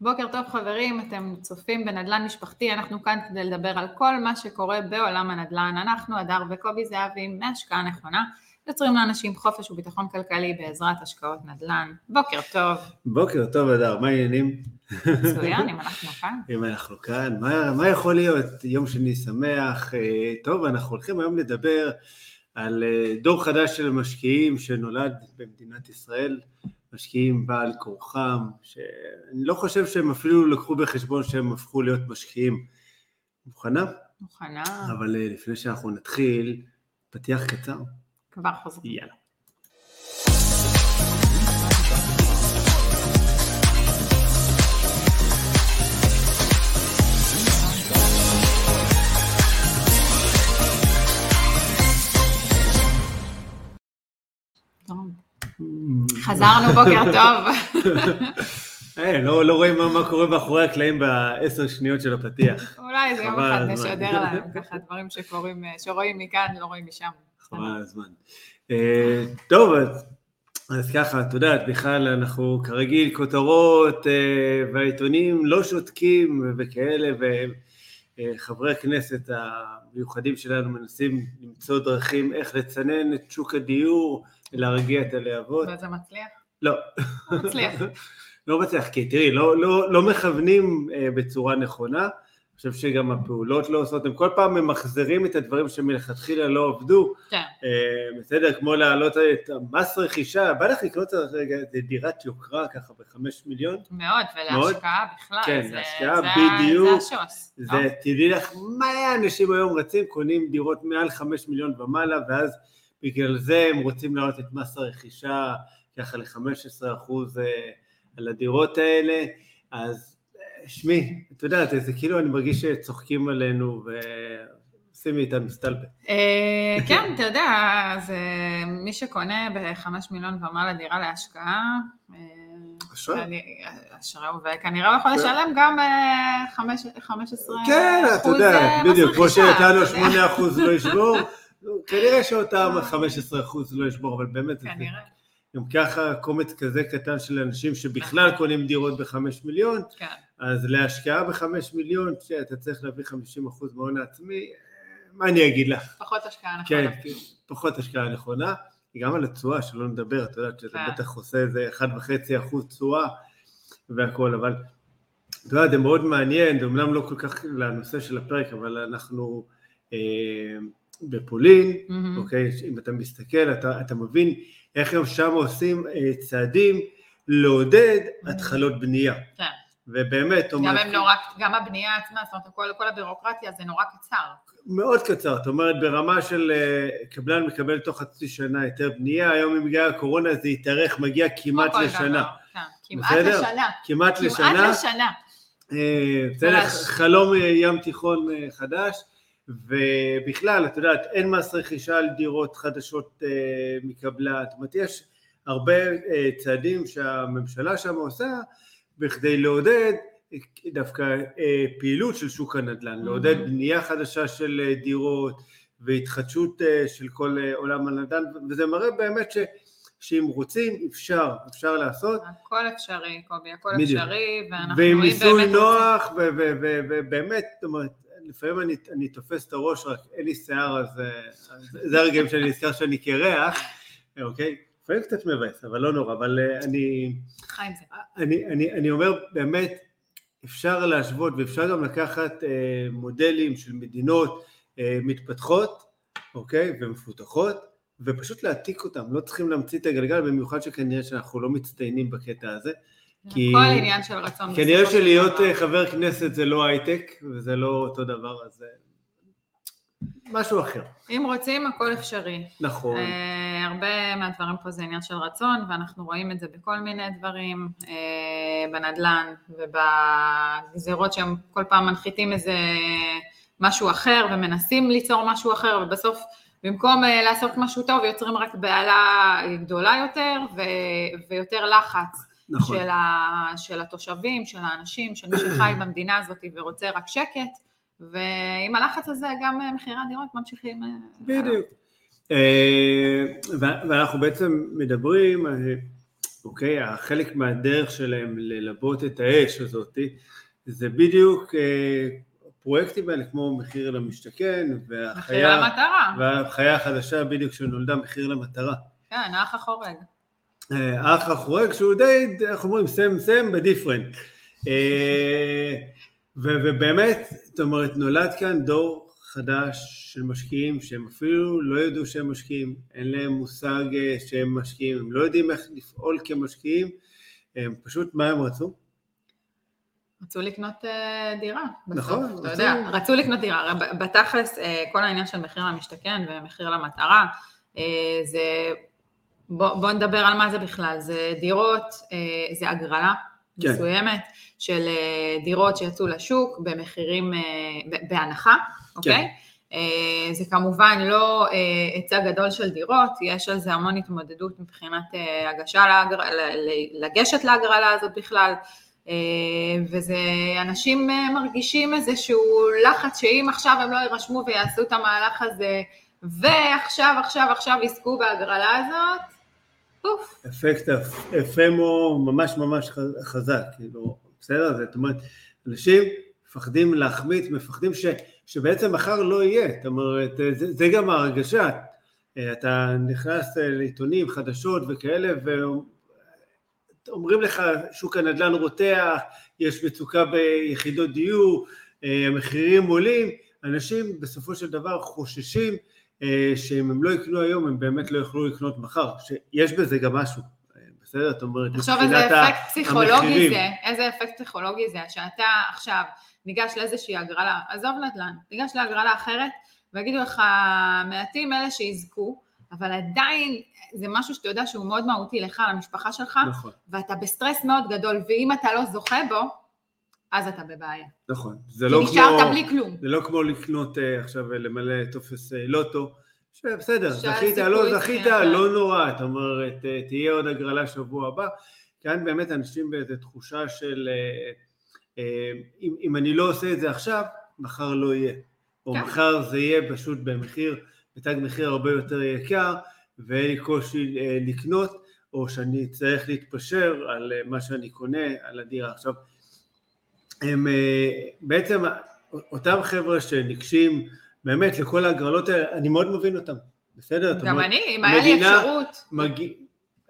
בוקר טוב חברים, אתם צופים בנדל"ן משפחתי, אנחנו כאן כדי לדבר על כל מה שקורה בעולם הנדל"ן. אנחנו, הדר וקובי זהבי, מהשקעה נכונה, יוצרים לאנשים חופש וביטחון כלכלי בעזרת השקעות נדל"ן. בוקר טוב. בוקר טוב, הדר, מה העניינים? מצוין, אם אנחנו כאן. אם אנחנו כאן, מה, מה יכול להיות? יום שני שמח. אה, טוב, אנחנו הולכים היום לדבר על אה, דור חדש של משקיעים שנולד במדינת ישראל. משקיעים בעל כורחם, שאני לא חושב שהם אפילו לקחו בחשבון שהם הפכו להיות משקיעים. מוכנה? מוכנה. אבל אה, לפני שאנחנו נתחיל, פתיח קצר. כבר חוזרים. יאללה. חזרנו, בוקר טוב. היי, לא, לא רואים מה, מה קורה מאחורי הקלעים בעשר שניות של הפתיח. אולי זה יום אחד. נשדר להם, ככה דברים שקורים, שרואים מכאן, לא רואים משם. חבל הזמן. אה, טוב, אז, אז ככה, את יודעת, בכלל אנחנו כרגיל כותרות אה, והעיתונים לא שותקים וכאלה, וחברי הכנסת המיוחדים שלנו מנסים למצוא דרכים איך לצנן את שוק הדיור, להרגיע את הלהבות. וזה מצליח? לא. לא מצליח. לא מצליח, כי תראי, לא, לא, לא מכוונים אה, בצורה נכונה, אני חושב שגם הפעולות לא עושות, הם כל פעם ממחזרים את הדברים שמלכתחילה לא עבדו, כן. אה, בסדר, כמו להעלות את המס רכישה, בא לך לקנות רגע איזה דירת יוקרה ככה בחמש מיליון? מאוד, ולהשקעה בכלל. כן, זה- להשקעה, זה- בדיוק. זה השוס. לא? זה, תדעי לך, מלא אנשים היום רצים, קונים דירות מעל חמש מיליון ומעלה, ואז בגלל זה הם רוצים להעלות את מס הרכישה ככה ל-15% על הדירות האלה, אז אה, שמי, את יודעת, זה כאילו אני מרגיש שצוחקים עלינו ועושים מאיתנו סטלבט. אה, כן, אתה יודע, זה מי שקונה בחמש מיליון ומעלה דירה להשקעה, אה, אשראי. וכנראה הוא יכול לשלם גם אה, חמש- 15 כן, את אחוז, יודעת, אה, מס בדיוק, כמו שנתנו אתה יודע. 8% לא ישבור, כנראה שאותם 15% לא ישבור, אבל באמת, כנראה, גם ככה קומץ כזה קטן של אנשים שבכלל קונים דירות בחמש מיליון, כן. אז להשקעה בחמש מיליון, שאתה צריך להביא 50% מההון העצמי, מה אני אגיד לך? פחות השקעה כן, נכונה. פחות השקעה נכונה, גם על התשואה, שלא נדבר, את יודעת שזה כן. בטח עושה איזה 1.5% תשואה והכל, אבל את יודעת, זה מאוד מעניין, זה אומנם לא כל כך לנושא של הפרק, אבל אנחנו אה, בפולין, מהמם. אוקיי, אם אתה מסתכל, אתה, אתה מבין איך הם שם עושים אה, צעדים לעודד התחלות בנייה. כן. ובאמת, גם אומרת- נורא, גם הבנייה עצמה, זאת אומרת, כל- כל הבירוקרטיה זה נורא קצר. מאוד קצר, זאת אומרת ברמה של אה, קבלן מקבל תוך חצי שנה היתר בנייה, היום בגלל הקורונה זה יתארך, מגיע כמעט לשנה. כן, כמעט בסדר? לשנה. כמעט לשנה. כמעט לשנה. אה, בסדר. חלום ים תיכון חדש, ובכלל, את יודעת, אין מס רכישה על דירות חדשות אה, מקבלן, זאת אומרת, יש הרבה אה, צעדים שהממשלה שם עושה בכדי לעודד דווקא אה, פעילות של שוק הנדל"ן, לעודד Mhm. בנייה חדשה של אה, דירות והתחדשות אה, של כל אה, עולם הנדל"ן, וזה מראה באמת ש... שאם רוצים אפשר, אפשר לעשות, הכל אפשרי, קובי, הכל בדיוק. אפשרי, ואנחנו ועם רואים באמת... נוח, ו- ו- ו- ובאמת, זאת אומרת, לפעמים אני, אני תופס את הראש, רק אין לי שיער, אז, אה, אז זה הרגעים שאני נזכר שאני קרח, אוקיי? לפעמים קצת מבאס, אבל לא נורא, אבל אה, אני, חי עם זה. אני, אני, אני אומר, באמת, אפשר להשוות ואפשר גם לקחת אה, מודלים של מדינות אה, מתפתחות, אוקיי? ומפותחות, ופשוט להעתיק אותם, לא צריכים להמציא את הגלגל, במיוחד שכנראה שאנחנו לא מצטיינים בקטע הזה. כי- הכל עניין של רצון. כנראה שלהיות. אה, חבר כנסת זה לא הייטק, וזה לא אותו דבר, אז אה, משהו אחר. אם רוצים, הכל אפשרי. נכון. אה, הרבה מהדברים פה זה עניין של רצון, ואנחנו רואים את זה בכל מיני דברים, אה, בנדל"ן ובגזירות שהם כל פעם מנחיתים איזה משהו אחר ומנסים ליצור משהו אחר, ובסוף במקום לעשות משהו טוב יוצרים רק בהלה גדולה יותר ו- ויותר לחץ. נכון. של, ה, של התושבים, של האנשים, של מי שחי במדינה הזאת ורוצה רק שקט, ועם הלחץ הזה גם אה, מחירי הדירות ממשיכים. אה, בדיוק. אה, ואנחנו בעצם מדברים, אוקיי? החלק מהדרך שלהם ללבות את האש הזאת, זה בדיוק פרויקטים האלה כמו מחיר למשתכן, והחיה, מחיר למטרה. והחיה החדשה בדיוק שנולדה מחיר למטרה. כן, האח החורג. אה, האח החורג שהוא די, איך אומרים, סם סם בדיפרנט. אה, ובאמת, זאת אומרת, נולד כאן דור חדש של משקיעים שהם אפילו לא ידעו שהם משקיעים, אין להם מושג אה, שהם משקיעים, הם לא יודעים איך לפעול כמשקיעים, הם פשוט, מה הם רצו? רצו לקנות דירה. נכון. אתה רצו... יודע, רצו לקנות דירה. בתכלס, כל העניין של מחיר למשתכן ומחיר למטרה, זה, בוא, בוא נדבר על מה זה בכלל. זה דירות, uh, זה הגרלה כן. מסוימת של uh, דירות שיצאו לשוק במחירים, uh, בהנחה, אוקיי? כן. Uh, זה כמובן לא היצע גדול של דירות, יש על זה המון התמודדות מבחינת הגשה להגר... לגשת להגרלה הזאת בכלל, אה, וזה, אנשים אה, מרגישים איזשהו לחץ שאם עכשיו הם לא יירשמו ויעשו את המהלך הזה, ועכשיו, עכשיו, עכשיו יזכו בהגרלה הזאת, אפקט אפמו ממש ממש חזק, כאילו, בסדר? זאת אומרת, אנשים מפחדים להחמיץ, מפחדים ש, שבעצם מחר לא יהיה, זאת אומרת, זה, זה גם ההרגשה. אתה נכנס לעיתונים, חדשות וכאלה, אומרים לך שוק הנדל"ן רותח, יש מצוקה ביחידות דיור, אה, המחירים עולים, אנשים בסופו של דבר חוששים אה, שאם הם לא יקנו היום הם באמת לא יוכלו לקנות מחר, שיש בזה גם משהו, אה, בסדר? זאת אומרת, עכשיו איזה אפקט פסיכולוגי זה, איזה אפקט פסיכולוגי זה, שאתה עכשיו ניגש לאיזושהי הגרלה, עזוב נדל"ן, ניגש להגרלה אחרת ויגידו לך מעטים אלה שיזכו, אבל עדיין זה משהו שאתה יודע שהוא מאוד מהותי לך, למשפחה שלך, נכון. ואתה בסטרס מאוד גדול, ואם אתה לא זוכה בו, אז אתה בבעיה. נכון. זה לא כמו... כי נשארת בלי כלום. זה לא כמו לקנות uh, עכשיו, למלא טופס uh, לוטו, שבסדר, זכית, לא זכית, לא נורא, את אומרת, uh, תהיה עוד הגרלה שבוע הבא. כאן באמת אנשים באיזו תחושה של אם, אם אני לא עושה את זה עכשיו, מחר לא יהיה. או כן. מחר זה יהיה פשוט במחיר, בתג מחיר הרבה יותר יקר, ואין לי קושי אה, לקנות, או שאני צריך להתפשר על אה, מה שאני קונה, על הדירה. עכשיו, הם אה, בעצם, אותם חבר'ה שניגשים באמת לכל ההגרלות האלה, אני מאוד מבין אותם, בסדר? גם אני, אם היה לי אפשרות. מגיע...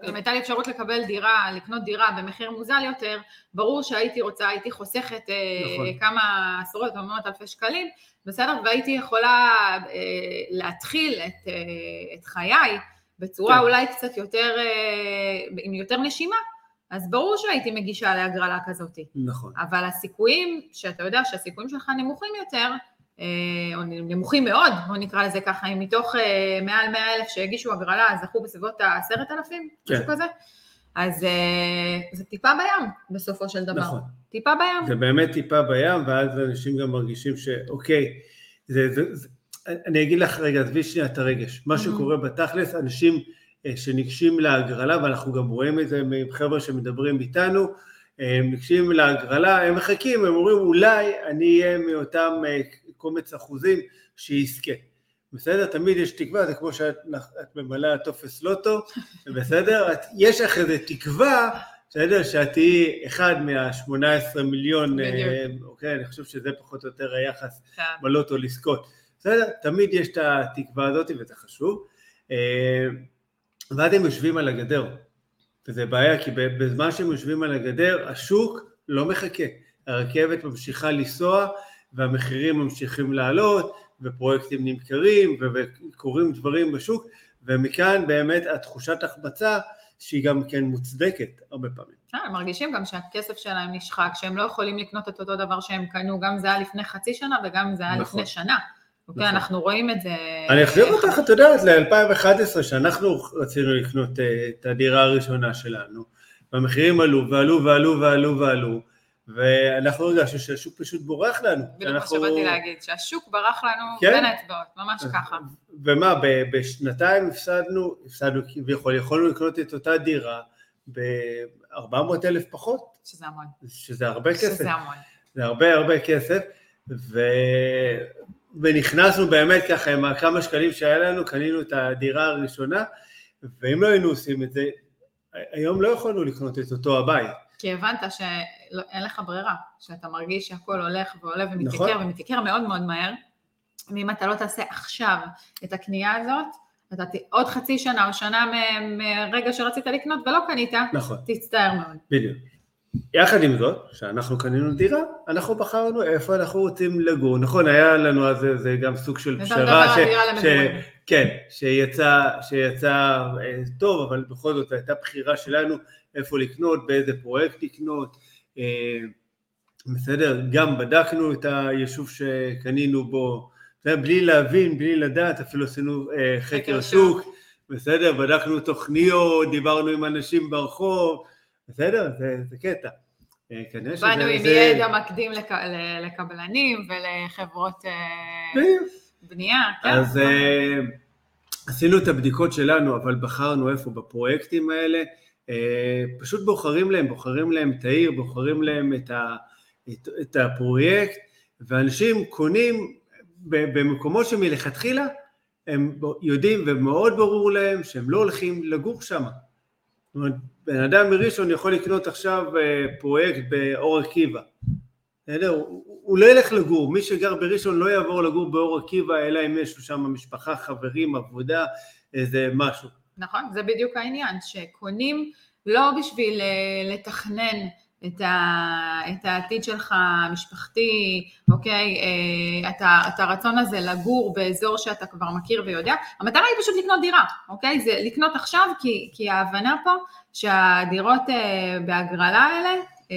אם הייתה לי אפשרות לקבל דירה, לקנות דירה במחיר מוזל יותר, ברור שהייתי רוצה, הייתי חוסכת נכון. כמה עשרות או מאות אלפי שקלים, בסדר? והייתי יכולה להתחיל את, את חיי בצורה כן. אולי קצת יותר, אה, עם יותר נשימה, אז ברור שהייתי מגישה להגרלה כזאת. נכון. אבל הסיכויים, שאתה יודע שהסיכויים שלך נמוכים יותר, אה, או נמוכים מאוד, בוא נקרא לזה ככה, אם מתוך אה, מעל 100 אלף שהגישו הגרלה, זכו בסביבות ה-10,000, כן. משהו כזה, אז זה טיפה בים בסופו של דבר. נכון. טיפה בים. זה באמת טיפה בים, ואז אנשים גם מרגישים שאוקיי, זה, זה, זה, אני אגיד לך רגע, עזבי שנייה את הרגש. מה שקורה בתכלס, אנשים אה, שניגשים להגרלה, ואנחנו גם רואים את זה מחבר'ה שמדברים איתנו, אה, הם ניגשים להגרלה, הם מחכים, הם אומרים אולי אני אהיה מאותם אה, קומץ אחוזים שיזכה. בסדר? תמיד יש תקווה, זה כמו שאת ממלאה טופס לוטו, בסדר? את, יש לך איזה תקווה, בסדר? שאת תהיי אחד מה-18 מיליון, אוקיי, אני חושב שזה פחות או יותר היחס כן. בלוטו לזכות. בסדר? תמיד יש את התקווה הזאת וזה חשוב. ואז הם יושבים על הגדר, וזה בעיה כי בזמן שהם יושבים על הגדר השוק לא מחכה, הרכבת ממשיכה לנסוע והמחירים ממשיכים לעלות ופרויקטים נמכרים וקורים דברים בשוק ומכאן באמת התחושת החמצה שהיא גם כן מוצדקת הרבה פעמים. אה, הם מרגישים גם שהכסף שלהם נשחק, שהם לא יכולים לקנות את אותו דבר שהם קנו, גם זה היה לפני חצי שנה וגם זה היה נכון. לפני שנה. אוקיי, נכון. אנחנו רואים את זה. אני אחזיר אותך, את יודעת, ל-2011, שאנחנו רצינו לקנות אה, את הדירה הראשונה שלנו, והמחירים עלו ועלו ועלו ועלו ועלו, ואנחנו הרגשנו שהשוק פשוט בורח לנו. בדיוק מה שבאתי להגיד, שהשוק ברח לנו כן? בין האצבעות, ממש ככה. ומה, בשנתיים הפסדנו, הפסדנו כביכול, יכולנו לקנות את אותה דירה ב-400 אלף פחות. שזה המון. שזה הרבה כסף. שזה המון. זה הרבה הרבה כסף, ו... ונכנסנו באמת ככה עם הכמה שקלים שהיה לנו, קנינו את הדירה הראשונה, ואם לא היינו עושים את זה, היום לא יכולנו לקנות את אותו הבית. כי הבנת שאין לך ברירה, שאתה מרגיש שהכל הולך ועולה ומתייקר נכון. ומתייקר מאוד מאוד מהר, ואם אתה לא תעשה עכשיו את הקנייה הזאת, אתה עוד חצי שנה או שנה מרגע שרצית לקנות ולא קנית, נכון. תצטער מאוד. בדיוק. יחד עם זאת, כשאנחנו קנינו דירה, אנחנו בחרנו איפה אנחנו רוצים לגור. נכון, היה לנו אז זה גם סוג של פשרה, ש... ש... כן, שיצא, שיצא אה, טוב, אבל בכל זאת הייתה בחירה שלנו איפה לקנות, באיזה פרויקט לקנות. אה, בסדר, גם בדקנו את היישוב שקנינו בו, בלי להבין, בלי לדעת, אפילו עשינו אה, חקר שוק, בסדר, בדקנו תוכניות, דיברנו עם אנשים ברחוב, בסדר, זה, זה קטע. אה, באנו עם. ידע מקדים לק... לקבלנים ולחברות אה, בנייה. כן. אז uh, עשינו את הבדיקות שלנו, אבל בחרנו איפה בפרויקטים האלה, uh, פשוט בוחרים להם, בוחרים להם את העיר, בוחרים להם את, ה, את, את הפרויקט, ואנשים קונים במקומות שמלכתחילה הם יודעים ומאוד ברור להם שהם לא הולכים לגור שם. זאת אומרת, בן אדם מראשון יכול לקנות עכשיו אה, פרויקט באור עקיבא. בסדר? הוא לא ילך לגור, מי שגר בראשון לא יעבור לגור באור עקיבא, אלא אם יש שם משפחה, חברים, עבודה, איזה משהו. נכון, זה בדיוק העניין, שקונים לא בשביל אה, לתכנן את, ה, את העתיד שלך המשפחתי, אוקיי? אה, את, ה, את הרצון הזה לגור באזור שאתה כבר מכיר ויודע, המטרה היא פשוט לקנות דירה, אוקיי? זה לקנות עכשיו, כי, כי ההבנה פה שהדירות אה, בהגרלה האלה, אה,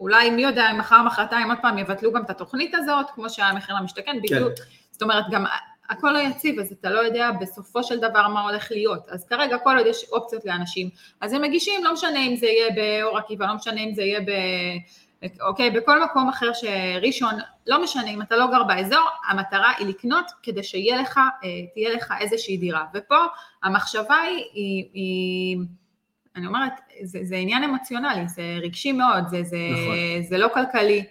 אולי מי יודע אם מחר מחרתיים עוד פעם יבטלו גם את התוכנית הזאת, כמו שהיה מחיר למשתכן, כן. בדיוק, זאת אומרת גם הכל לא יציב, אז אתה לא יודע בסופו של דבר מה הולך להיות. אז כרגע כל עוד יש אופציות לאנשים, אז הם מגישים, לא משנה אם זה יהיה באור עקיבא, לא משנה אם זה יהיה ב... אוקיי, בכל מקום אחר שראשון, לא משנה אם אתה לא גר באזור, המטרה היא לקנות כדי שיהיה לך, אה, תהיה לך איזושהי דירה. ופה המחשבה היא, היא, היא אני אומרת, זה, זה עניין אמוציונלי, זה רגשי מאוד, זה, זה, נכון. זה לא כלכלי.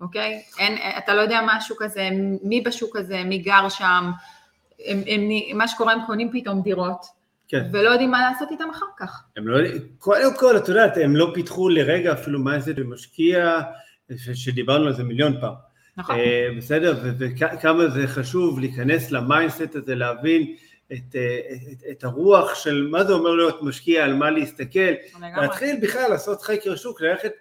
אוקיי? אין, אתה לא יודע מה השוק הזה, מי בשוק הזה, מי גר שם, הם, הם, מה שקורה, הם קונים פתאום דירות, כן. ולא יודעים מה לעשות איתם אחר כך. הם לא, קודם כל, את יודעת, הם לא פיתחו לרגע אפילו מה זה משקיע, שדיברנו על זה מיליון פעם. נכון. אה, בסדר, וכמה זה חשוב להיכנס ל mindset הזה, להבין את, את, את, את הרוח של מה זה אומר להיות משקיע, על מה להסתכל, להתחיל בכלל לעשות חקר שוק, ללכת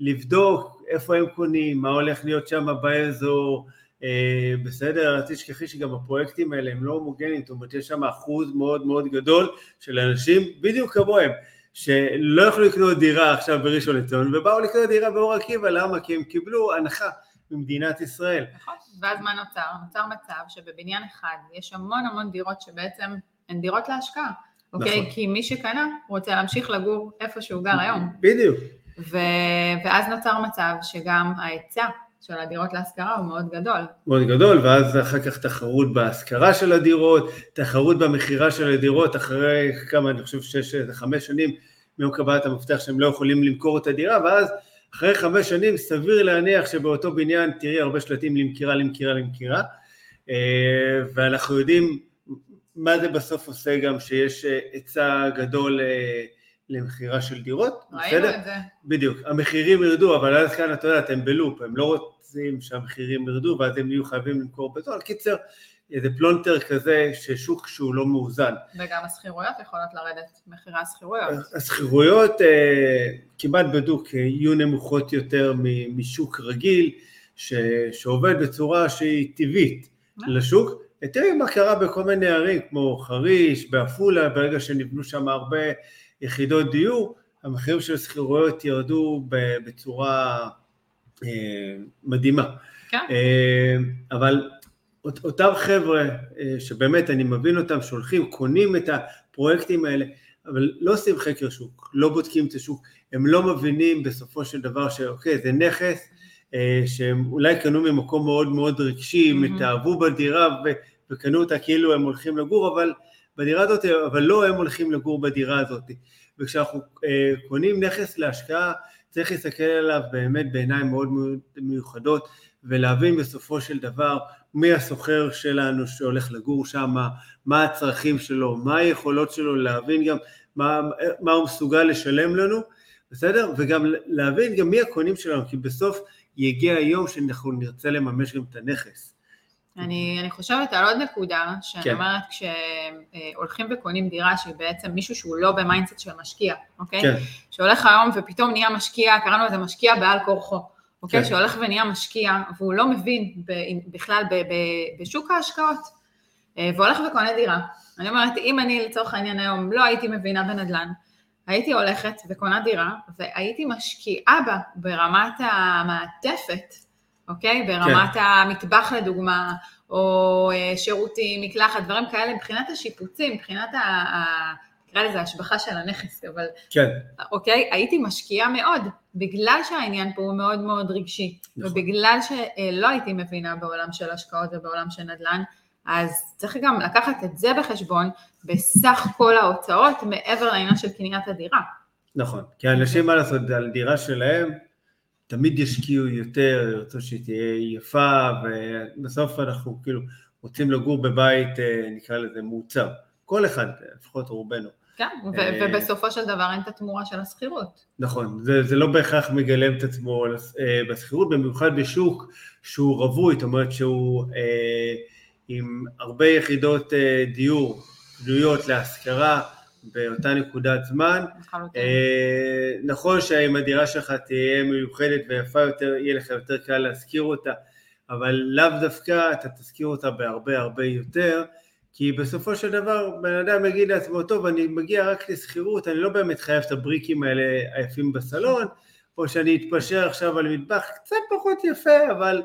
לבדוק איפה הם קונים, מה הולך להיות שם באזור, אה, בסדר, אל תשכחי שגם הפרויקטים האלה הם לא הומוגניים, זאת אומרת יש שם אחוז מאוד מאוד גדול של אנשים בדיוק כמוהם, שלא יכלו לקנות דירה עכשיו בראשון לציון ובאו לקנות דירה באור עקיבא, למה? כי הם קיבלו הנחה ממדינת ישראל. נכון, ואז מה נוצר? נוצר מצב שבבניין אחד יש המון המון דירות שבעצם הן דירות להשקעה, אוקיי? נכון. כי מי שקנה רוצה להמשיך לגור איפה שהוא גר היום. בדיוק. ו... ואז נוצר מצב שגם ההיצע של הדירות להשכרה הוא מאוד גדול. מאוד גדול, ואז אחר כך תחרות בהשכרה של הדירות, תחרות במכירה של הדירות, אחרי כמה, אני חושב שש, חמש שנים מיום קבלת המפתח שהם לא יכולים למכור את הדירה, ואז אחרי חמש שנים סביר להניח שבאותו בניין תראי הרבה שלטים למכירה, למכירה, למכירה, אה, ואנחנו יודעים מה זה בסוף עושה גם שיש אה, היצע גדול אה, למכירה של דירות, ראינו את זה. בדיוק, המחירים ירדו, אבל אז כאן אתה יודע, אתם בלופ, הם לא רוצים שהמחירים ירדו ואז הם יהיו חייבים למכור בזול, קיצר, איזה פלונטר כזה ששוק שהוא לא מאוזן. וגם השכירויות יכולות לרדת, מחירי השכירויות. השכירויות אה, כמעט בדוק יהיו נמוכות יותר משוק רגיל, ש, שעובד בצורה שהיא טבעית לשוק. תראי מה קרה בכל מיני ערים כמו חריש, בעפולה, ברגע שנבנו שם הרבה יחידות דיור, המחירים של השכירויות ירדו בצורה אה, מדהימה. כן. אה, אבל אותם חבר'ה אה, שבאמת אני מבין אותם, שהולכים, קונים את הפרויקטים האלה, אבל לא עושים חקר שוק, לא בודקים את השוק, הם לא מבינים בסופו של דבר שאוקיי, זה נכס שהם אולי קנו ממקום מאוד מאוד רגשי, הם mm-hmm. התאהבו בדירה וקנו אותה כאילו הם הולכים לגור, אבל בדירה הזאת, אבל לא הם הולכים לגור בדירה הזאת. וכשאנחנו אה, קונים נכס להשקעה, צריך להסתכל עליו באמת בעיניים מאוד מיוחדות, ולהבין בסופו של דבר מי הסוחר שלנו שהולך לגור שם, מה הצרכים שלו, מה היכולות שלו, להבין גם מה, מה הוא מסוגל לשלם לנו, בסדר? וגם להבין גם מי הקונים שלנו, כי בסוף יגיע היום שאנחנו נרצה לממש גם את הנכס. אני, אני חושבת על עוד נקודה, שאני כן. אומרת כשהולכים וקונים דירה שהיא בעצם מישהו שהוא לא ב mindset של משקיע, אוקיי? כן. שהולך היום ופתאום נהיה משקיע, קראנו לזה משקיע בעל כורחו, אוקיי? כן. שהולך ונהיה משקיע והוא לא מבין בכלל בשוק ההשקעות, אה, והולך וקונה דירה. אני אומרת, אם אני לצורך העניין היום לא הייתי מבינה בנדל"ן, הייתי הולכת וקונה דירה והייתי משקיעה בה ברמת המעטפת, אוקיי? ברמת כן. המטבח לדוגמה, או אה, שירותים, מקלחת, דברים כאלה, מבחינת השיפוצים, מבחינת ה... ה נקרא לזה השבחה של הנכס, אבל... כן. אוקיי? הייתי משקיעה מאוד, בגלל שהעניין פה הוא מאוד מאוד רגשי, נכון. ובגלל שלא הייתי מבינה בעולם של השקעות ובעולם של נדל"ן, אז צריך גם לקחת את זה בחשבון בסך כל ההוצאות מעבר לעניין של קניית הדירה. נכון, כי אנשים, מה לעשות, על דירה שלהם, תמיד ישקיעו יותר, ירצו שהיא תהיה יפה, ובסוף אנחנו כאילו רוצים לגור בבית, אה, נקרא לזה מעוצב. כל אחד, לפחות רובנו. כן, ו- אה, ובסופו של דבר אין את התמורה של השכירות. נכון, זה, זה לא בהכרח מגלם את עצמו אה, בשכירות, במיוחד בשוק שהוא רווי, זאת אומרת שהוא אה, עם הרבה יחידות אה, דיור בנויות להשכרה, באותה נקודת זמן. אה, נכון שאם הדירה שלך תהיה מיוחדת ויפה יותר, יהיה לך יותר קל להשכיר אותה, אבל לאו דווקא אתה תשכיר אותה בהרבה הרבה יותר, כי בסופו של דבר בן אדם יגיד לעצמו, טוב, אני מגיע רק לשכירות, אני לא באמת חייב את הבריקים האלה היפים בסלון, או שאני אתפשר עכשיו על מטבח קצת פחות יפה, אבל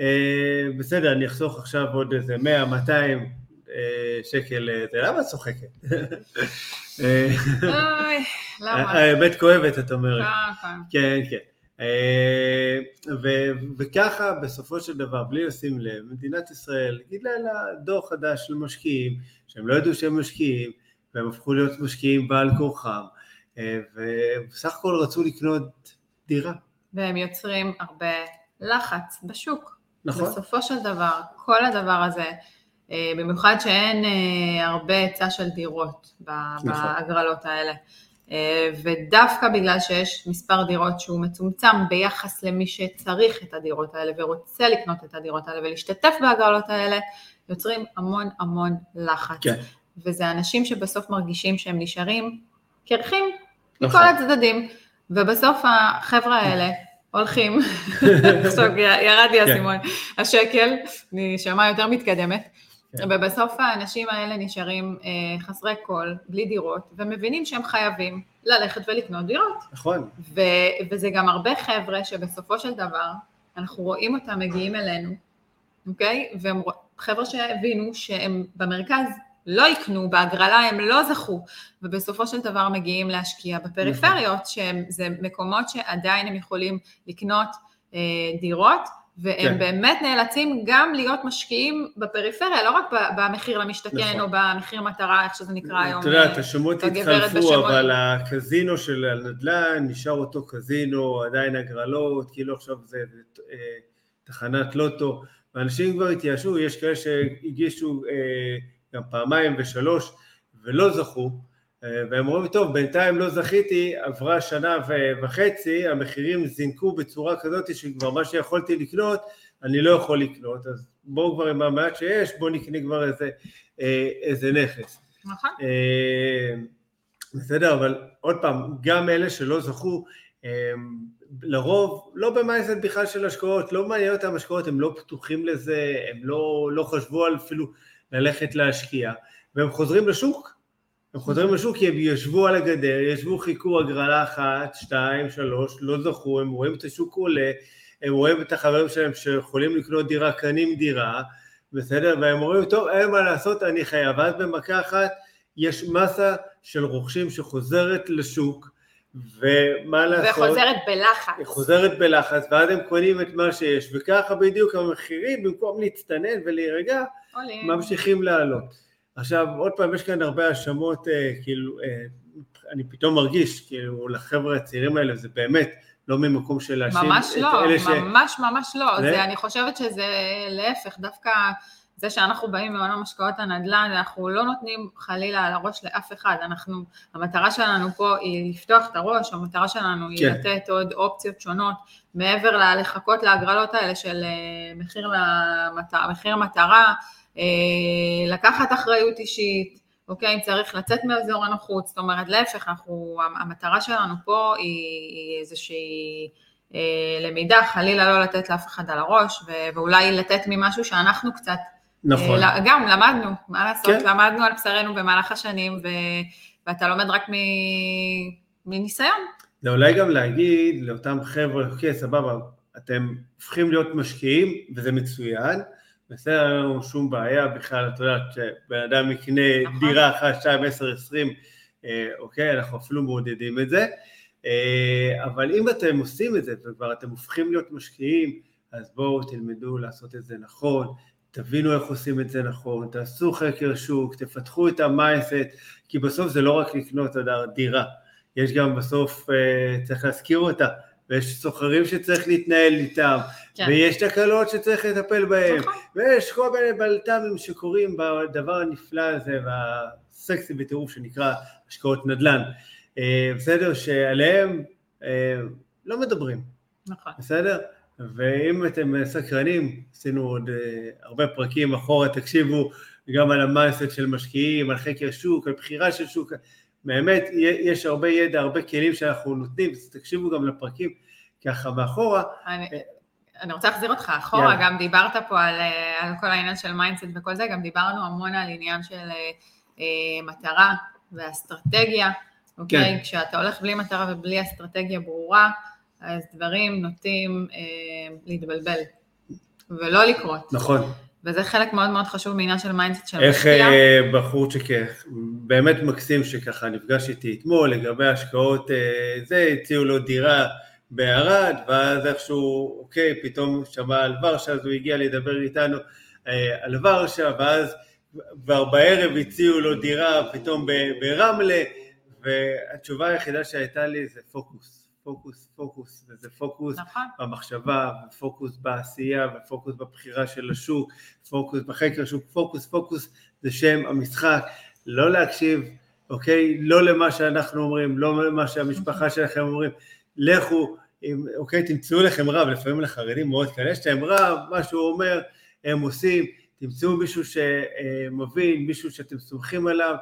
אה, בסדר, אני אחסוך עכשיו עוד איזה 100, 200, אה, שקל, אה, למה את צוחקת? האמת כואבת, את אומרת. כן, כן. וככה בסופו של דבר, בלי לשים לב, מדינת ישראל גילה לה דור חדש של משקיעים, שהם לא ידעו שהם משקיעים, והם הפכו להיות משקיעים בעל כורחם, ובסך הכל רצו לקנות דירה. והם יוצרים הרבה לחץ בשוק. נכון. בסופו של דבר, כל הדבר הזה, אה, במיוחד שאין אה, הרבה היצע של דירות נכון. בהגרלות האלה. אה, ודווקא בגלל שיש מספר דירות שהוא מצומצם ביחס למי שצריך את הדירות האלה ורוצה לקנות את הדירות האלה ולהשתתף בהגרלות האלה, יוצרים המון המון לחץ. כן. וזה אנשים שבסוף מרגישים שהם נשארים קרחים נכון. מכל הצדדים, ובסוף החבר'ה האלה הולכים, עכשיו ירד לי כן. האסימון, השקל, נשמע יותר מתקדמת, כן. ובסוף האנשים האלה נשארים אה, חסרי קול, בלי דירות, ומבינים שהם חייבים ללכת ולקנות דירות. נכון. ו- וזה גם הרבה חבר'ה שבסופו של דבר, אנחנו רואים אותם מגיעים אלינו, אוקיי? והם חבר'ה שהבינו שהם במרכז לא יקנו, בהגרלה הם לא זכו, ובסופו של דבר מגיעים להשקיע בפריפריות, נכון. שזה מקומות שעדיין הם יכולים לקנות אה, דירות, והם כן. באמת נאלצים גם להיות משקיעים בפריפריה, לא רק במחיר למשתכן נכון. או במחיר מטרה, איך שזה נקרא היום. אתה יודע, השמות התחלפו, אבל הקזינו של הנדל"ן נשאר אותו קזינו, עדיין הגרלות, כאילו עכשיו זה אה, תחנת לוטו, ואנשים כבר התייאשו, יש כאלה שהגישו אה, גם פעמיים ושלוש ולא זכו, אה, והם אומרים, טוב, בינתיים לא זכיתי, עברה שנה וחצי, המחירים זינקו בצורה כזאת שכבר מה שיכולתי לקנות, אני לא יכול לקנות, אז בואו כבר עם המעט שיש, בואו נקנה כבר איזה, אה, איזה נכס. נכון. אה, בסדר, אבל עוד פעם, גם אלה שלא זכו, לרוב לא במייסט בכלל של השקעות, לא מעניין אותם השקעות, הם לא פתוחים לזה, הם לא, לא חשבו על אפילו ללכת להשקיע, והם חוזרים לשוק הם חוזרים לשוק כי הם ישבו על הגדר, ישבו, חיכו הגרלה אחת, שתיים, שלוש, לא זכו, הם רואים את השוק עולה, הם רואים את החברים שלהם שיכולים לקנות דירה, קנים דירה, בסדר? והם אומרים, טוב, אין מה לעשות, אני חייב. ואז במכה אחת יש מסה של רוכשים שחוזרת לשוק, ומה לעשות? וחוזרת בלחץ. חוזרת בלחץ, ואז הם קונים את מה שיש, וככה בדיוק המחירים, במקום להצטנן ולהירגע, עולים. ממשיכים לעלות. עכשיו, עוד פעם, יש כאן הרבה האשמות, אה, כאילו, אה, אני פתאום מרגיש, כאילו, לחבר'ה הצעירים האלה, זה באמת לא ממקום של להאשים ממש את לא, אלה ש... ממש ממש לא. זה- זה, אני חושבת שזה להפך, דווקא זה שאנחנו באים מעולם השקעות הנדל"ן, אנחנו לא נותנים חלילה על הראש לאף אחד, אנחנו, המטרה שלנו פה היא לפתוח את הראש, המטרה שלנו היא כן. לתת עוד אופציות שונות, מעבר ללחכות להגרלות האלה של אה, מחיר, למטרה, מחיר מטרה, לקחת אחריות אישית, אוקיי, אם צריך לצאת מאזור הנוחות, זאת אומרת, להפך, אנחנו, המטרה שלנו פה היא, איזושהי אה, למידה, חלילה לא לתת לאף אחד על הראש, ו- ואולי לתת ממשהו שאנחנו קצת, נכון. אה, גם למדנו, מה לעשות, כן. למדנו על בשרנו במהלך השנים, ו- ואתה לומד רק מ- מניסיון. זה אולי גם להגיד לאותם חבר'ה, אוקיי, סבבה, אתם הופכים להיות משקיעים, וזה מצוין, בסדר, אין לנו שום בעיה בכלל, את יודעת, שבן אדם יקנה נכון. דירה אחת, שתיים, עשר, עשרים, אה, אוקיי, אנחנו אפילו מעודדים את זה, אה, אבל אם אתם עושים את זה, וכבר אתם הופכים להיות משקיעים, אז בואו תלמדו לעשות את זה נכון, תבינו איך עושים את זה נכון, תעשו חקר שוק, תפתחו את ה mindset, כי בסוף זה לא רק לקנות, אתה יודע, דירה, יש גם בסוף, אה, צריך להזכיר אותה, ויש סוחרים שצריך להתנהל איתם, כן. ויש תקלות שצריך לטפל בהם, נכון. ויש כל מיני בלת"מים שקורים בדבר הנפלא הזה והסקסי בטירוף שנקרא השקעות נדל"ן. אה, בסדר? שעליהם אה, לא מדברים, נכון. בסדר? ואם אתם סקרנים, עשינו עוד אה, הרבה פרקים אחורה, תקשיבו גם על ה mindset של משקיעים, על חקר שוק, על בחירה של שוק, באמת יש הרבה ידע, הרבה כלים שאנחנו נותנים, אז תקשיבו גם לפרקים ככה מאחורה. אני, אני רוצה להחזיר אותך אחורה, יאללה. גם דיברת פה על, אה, על כל העניין של mindset וכל זה, גם דיברנו המון על עניין של אה, אה, מטרה ואסטרטגיה, אוקיי? כן. כשאתה הולך בלי מטרה ובלי אסטרטגיה ברורה, אז דברים נוטים אה, להתבלבל ולא לקרות. נכון. וזה חלק מאוד מאוד חשוב מעניין של mindset של איך משקיע. בחור'צ'יק אה, באמת מקסים שככה נפגש איתי אתמול לגבי השקעות אה, זה, הציעו לו דירה בערד, ואז איכשהו, אוקיי, פתאום שמע על ורשה, אז הוא הגיע לדבר איתנו אה, על ורשה, ואז כבר בערב הציעו לו דירה פתאום ברמלה, והתשובה היחידה שהייתה לי זה פוקוס, פוקוס, פוקוס, וזה פוקוס נכון, במחשבה, פוקוס בעשייה, ופוקוס בבחירה של השוק, פוקוס בחקר השוק, פוקוס, פוקוס זה שם המשחק, לא להקשיב, אוקיי? לא למה שאנחנו אומרים, לא למה שהמשפחה שלכם אומרים, לכו, אם, אוקיי, תמצאו לכם רב, לפעמים לחרדים מאוד קל, יש להם רב, מה שהוא אומר, הם עושים, תמצאו מישהו שמבין, מישהו שאתם סומכים עליו,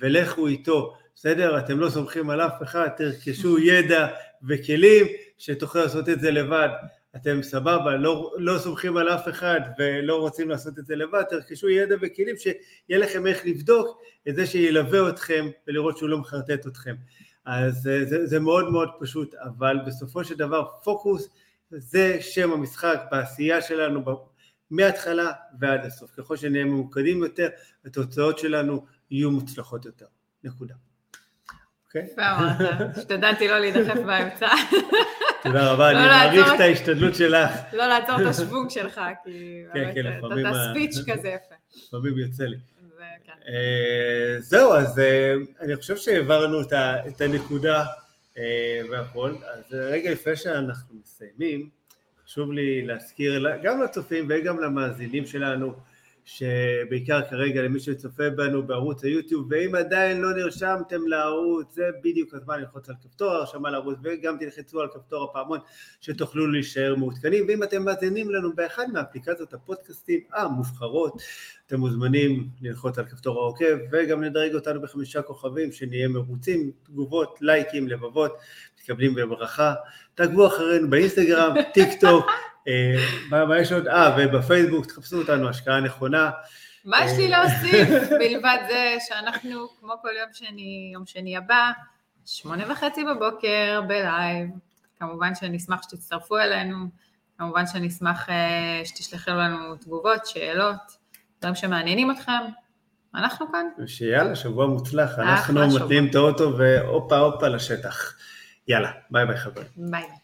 ולכו איתו, בסדר? אתם לא סומכים על אף אחד, תרכשו ידע וכלים שתוכלו לעשות את זה לבד. אתם סבבה, לא, לא סומכים על אף אחד ולא רוצים לעשות את זה לבד, תרכשו ידע וכלים שיהיה לכם איך לבדוק את זה שילווה אתכם ולראות שהוא לא מחרטט אתכם. אז אה, זה, זה מאוד מאוד פשוט, אבל בסופו של דבר פוקוס זה שם המשחק בעשייה שלנו מההתחלה ועד הסוף. ככל שנהיה ממוקדים יותר, התוצאות שלנו יהיו מוצלחות יותר. נקודה. אוקיי? יפה אמרת, השתדלתי לא להידחף באמצע, תודה רבה, לא אני לעצור מעריך את- ההשתדלות שלך. לא לעצור את השוונג שלך, כי כן, כן, אתה- ה- ספיץ' כזה יפה. לפעמים יוצא לי. כן. אה, זהו, אז אה, אני חושב שהעברנו את הנקודה אה, והכל. אז רגע לפני שאנחנו מסיימים, חשוב לי להזכיר לה- גם לצופים וגם למאזינים שלנו, שבעיקר כרגע למי שצופה בנו בערוץ היוטיוב, ואם עדיין לא נרשמתם לערוץ, זה בדיוק הזמן ללחוץ על כפתור הרשמה לערוץ, וגם תלחצו על כפתור הפעמון שתוכלו להישאר מעודכנים, ואם אתם מאזינים לנו באחד מאפליקציות הפודקאסטים המובחרות, אתם מוזמנים ללחוץ על כפתור העוקב, וגם לדרג אותנו בחמישה כוכבים, שנהיה מרוצים, תגובות, לייקים, לבבות, מתקבלים בברכה. תעקבו אחרינו באינסטגרם, טיק טוק, מה מה יש עוד? אה, ובפייסבוק, תחפשו אותנו, השקעה נכונה. מה יש לי להוסיף, מלבד זה שאנחנו, כמו כל יום שני, יום שני הבא, שמונה וחצי בבוקר בלייב. כמובן שנשמח שתצטרפו אלינו, כמובן שנשמח אה, שתשלחו לנו תגובות, שאלות, דברים שמעניינים אתכם. אנחנו כאן. שיאללה, שבוע מוצלח, אנחנו. מתניעים את האוטו והופה הופה לשטח. יאללה, bye bye חברים. ביי.